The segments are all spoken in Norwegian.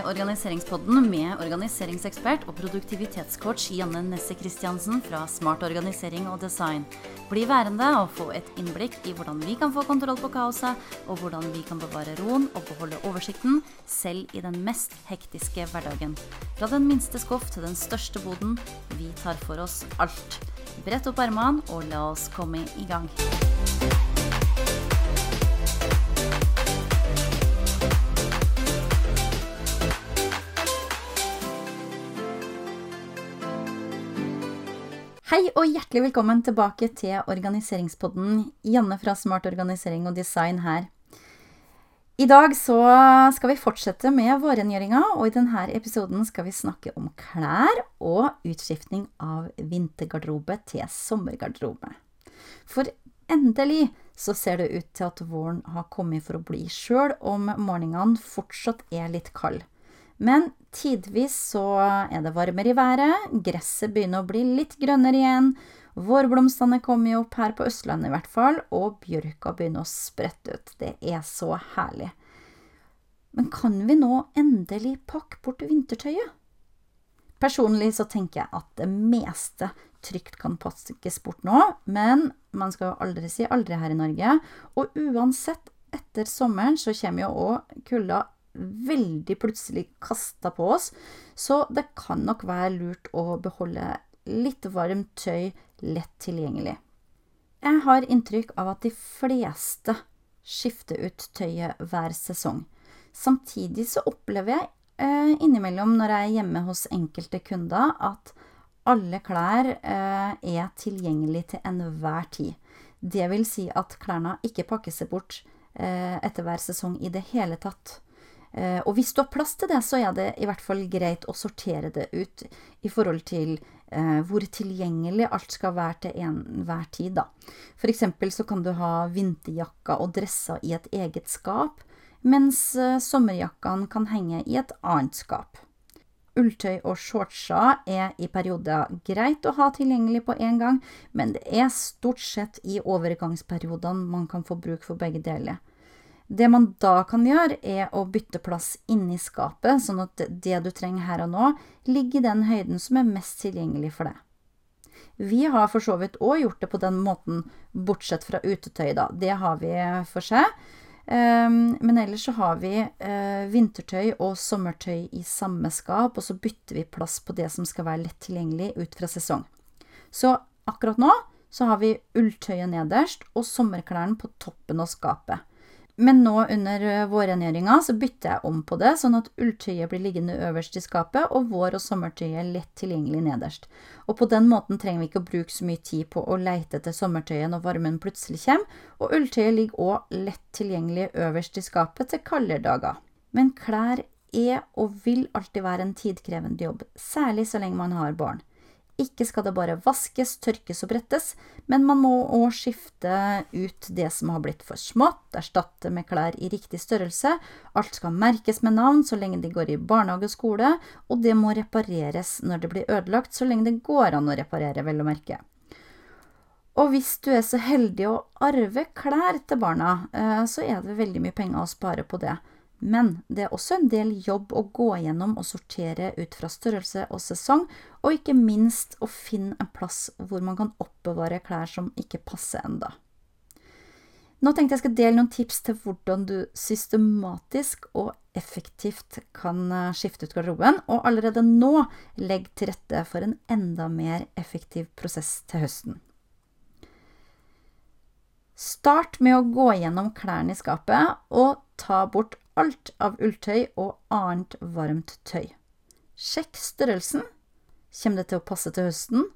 til Organiseringspodden med organiseringsekspert og produktivitetscoach Janne Nesse Christiansen fra Smart organisering og design. Bli værende og få et innblikk i hvordan vi kan få kontroll på kaoset, og hvordan vi kan bevare roen og beholde oversikten, selv i den mest hektiske hverdagen. Fra den minste skuff til den største boden, vi tar for oss alt. Brett opp armene og la oss komme i gang. Hei og hjertelig velkommen tilbake til Organiseringspodden. Janne fra Smart organisering og design her. I dag så skal vi fortsette med vårrengjøringa, og i denne episoden skal vi snakke om klær og utskiftning av vintergarderobe til sommergarderobe. For endelig så ser det ut til at våren har kommet for å bli, sjøl om morgenene fortsatt er litt kalde. Men tidvis så er det varmere i været, gresset begynner å bli litt grønnere igjen, vårblomstene kommer jo opp her på Østlandet i hvert fall, og bjørka begynner å sprette ut. Det er så herlig. Men kan vi nå endelig pakke bort vintertøyet? Personlig så tenker jeg at det meste trygt kan pakkes bort nå, men man skal jo aldri si aldri her i Norge. Og uansett, etter sommeren så kommer jo òg kulda veldig plutselig kasta på oss, så det kan nok være lurt å beholde litt varmt tøy lett tilgjengelig. Jeg har inntrykk av at de fleste skifter ut tøyet hver sesong. Samtidig så opplever jeg eh, innimellom når jeg er hjemme hos enkelte kunder, at alle klær eh, er tilgjengelig til enhver tid. Det vil si at klærne ikke pakker seg bort eh, etter hver sesong i det hele tatt. Eh, og hvis du har plass til det, så er det i hvert fall greit å sortere det ut i forhold til eh, hvor tilgjengelig alt skal være til enhver tid, da. For eksempel så kan du ha vinterjakker og dresser i et eget skap, mens eh, sommerjakkene kan henge i et annet skap. Ulltøy og shortser er i perioder greit å ha tilgjengelig på én gang, men det er stort sett i overgangsperiodene man kan få bruk for begge deler. Det man da kan gjøre, er å bytte plass inni skapet, sånn at det du trenger her og nå, ligger i den høyden som er mest tilgjengelig for deg. Vi har for så vidt òg gjort det på den måten, bortsett fra utetøy, da. Det har vi for seg. Um, men ellers så har vi uh, vintertøy og sommertøy i samme skap, og så bytter vi plass på det som skal være lett tilgjengelig ut fra sesong. Så akkurat nå så har vi ulltøyet nederst og sommerklærne på toppen av skapet. Men nå under eh, vårrengjøringa så bytter jeg om på det, sånn at ulltøyet blir liggende øverst i skapet, og vår- og sommertøyet lett tilgjengelig nederst. Og på den måten trenger vi ikke å bruke så mye tid på å leite etter sommertøyet når varmen plutselig kommer, og ulltøyet ligger òg lett tilgjengelig øverst i skapet til kaldere dager. Men klær er og vil alltid være en tidkrevende jobb, særlig så lenge man har barn. Ikke skal det bare vaskes, tørkes og brettes, men man må òg skifte ut det som har blitt for smått, erstatte med klær i riktig størrelse. Alt skal merkes med navn så lenge de går i barnehage og skole, og det må repareres når det blir ødelagt, så lenge det går an å reparere, vel å merke. Og hvis du er så heldig å arve klær til barna, eh, så er det veldig mye penger å spare på det. Men det er også en del jobb å gå gjennom og sortere ut fra størrelse og sesong, og ikke minst å finne en plass hvor man kan oppbevare klær som ikke passer enda. Nå tenkte jeg skal dele noen tips til hvordan du systematisk og effektivt kan eh, skifte ut garderoben, og allerede nå legg til rette for en enda mer effektiv prosess til høsten. Start med å gå gjennom klærne i skapet og ta bort alt av ulltøy og annet varmt tøy. Sjekk størrelsen. Kommer det til å passe til høsten?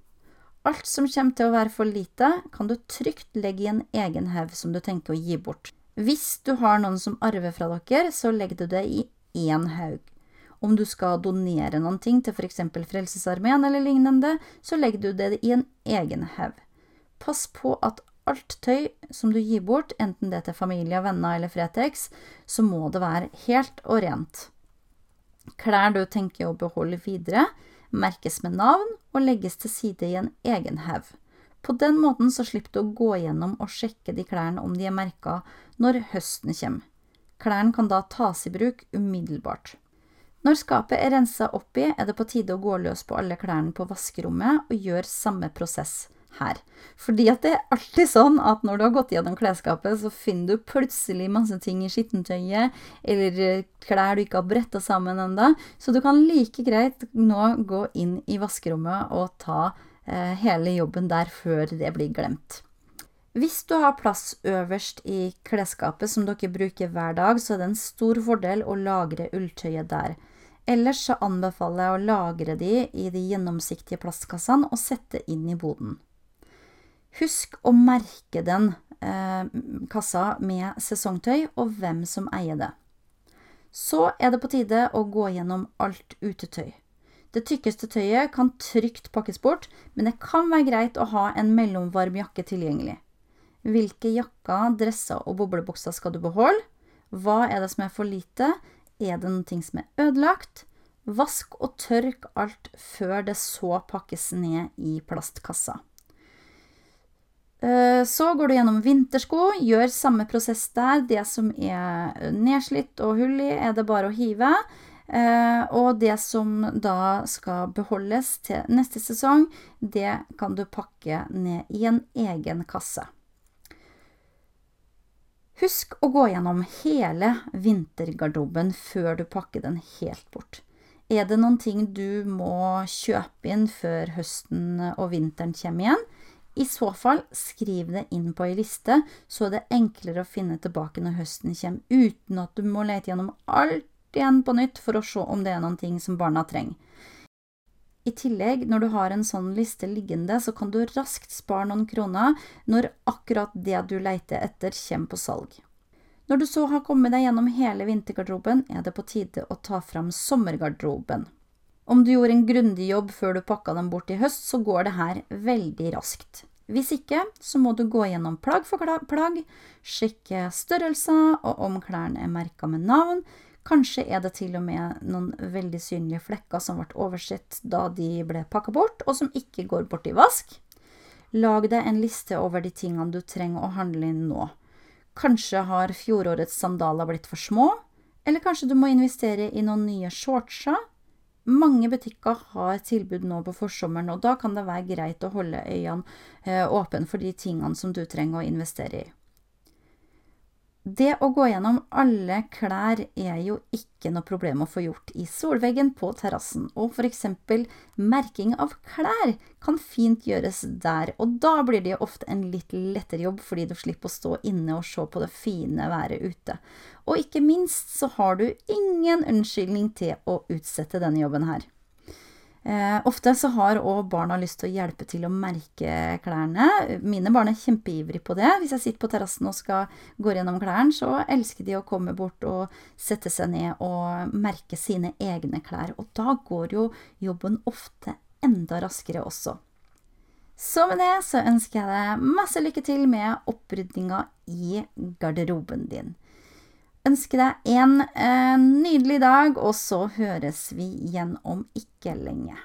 Alt som kommer til å være for lite, kan du trygt legge i en egen haug som du tenker å gi bort. Hvis du har noen som arver fra dere, så legger du det i én haug. Om du skal donere noen ting til f.eks. Frelsesarmeen eller lignende, så legger du det i en egen haug. Pass på at alt tøy som du gir bort, enten det er til familie, venner eller Fretex, så må det være helt og rent. Klær du tenker å beholde videre, merkes med navn og legges til side i en egen haug. På den måten så slipper du å gå gjennom og sjekke de klærne om de er merka når høsten kommer. Klærne kan da tas i bruk umiddelbart. Når skapet er rensa opp i, er det på tide å gå løs på alle klærne på vaskerommet og gjøre samme prosess her. Fordi at det er alltid sånn at når du har gått gjennom klesskapet, så finner du plutselig masse ting i skittentøyet, eller eh, klær du ikke har bretta sammen ennå. Så du kan like greit nå gå inn i vaskerommet og ta eh, hele jobben der før det blir glemt. Hvis du har plass øverst i klesskapet som dere bruker hver dag, så er det en stor fordel å lagre ulltøyet der. Ellers så anbefaler jeg å lagre de i de gjennomsiktige plastkassene og sette inn i boden. Husk å merke den eh, kassa med sesongtøy og hvem som eier det. Så er det på tide å gå gjennom alt utetøy. Det tykkeste tøyet kan trygt pakkes bort, men det kan være greit å ha en mellomvarm jakke tilgjengelig. Hvilke jakker, dresser og boblebukser skal du beholde? Hva er det som er for lite? Er det noe som er ødelagt? Vask og tørk alt før det så pakkes ned i plastkassa. Eh, så går du gjennom vintersko, gjør samme prosess der. Det som er nedslitt og hull i, er det bare å hive. Eh, og det som da skal beholdes til neste sesong, det kan du pakke ned i en egen kasse. Husk å gå gjennom hele vintergarderoben før du pakker den helt bort. Er det noen ting du må kjøpe inn før høsten og vinteren kommer igjen? I så fall, skriv det inn på ei liste, så er det enklere å finne tilbake når høsten kommer, uten at du må lete gjennom alt igjen på nytt for å se om det er noen ting som barna trenger. I tillegg, når du har en sånn liste liggende, så kan du raskt spare noen kroner når akkurat det du leter etter, kommer på salg. Når du så har kommet deg gjennom hele vintergarderoben, er det på tide å ta fram sommergarderoben. Om du gjorde en grundig jobb før du pakka dem bort i høst, så går det her veldig raskt. Hvis ikke, så må du gå gjennom plagg for plagg, sjekke størrelser og om klærne er merka med navn, Kanskje er det til og med noen veldig synlige flekker som ble oversett da de ble pakka bort, og som ikke går bort i vask. Lag deg en liste over de tingene du trenger å handle inn nå. Kanskje har fjorårets sandaler blitt for små, eller kanskje du må investere i noen nye shortser. Mange butikker har tilbud nå på forsommeren, og da kan det være greit å holde øynene eh, åpne for de tingene som du trenger å investere i. Det å gå gjennom alle klær er jo ikke noe problem å få gjort i solveggen på terrassen, og for eksempel merking av klær kan fint gjøres der, og da blir det jo ofte en litt lettere jobb fordi du slipper å stå inne og se på det fine været ute. Og ikke minst så har du ingen unnskyldning til å utsette denne jobben her. Eh, ofte så har òg barna lyst til å hjelpe til å merke klærne. Mine barn er kjempeivrige på det. Hvis jeg sitter på terrassen og skal gå gjennom klærne, så elsker de å komme bort og sette seg ned og merke sine egne klær. Og da går jo jobben ofte enda raskere også. Så med det så ønsker jeg deg masse lykke til med opprydninga i garderoben din ønske deg en eh, nydelig dag, og så høres vi igjen om ikke lenge.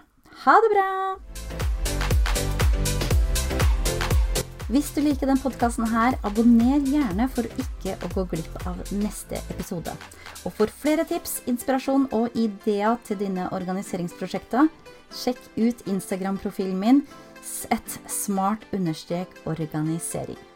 Ha det bra! Hvis du liker denne podkasten abonner gjerne for ikke å gå glipp av neste episode. Og for flere tips, inspirasjon og ideer til dine organiseringsprosjekter, sjekk ut Instagram-profilen min sett smart-organisering.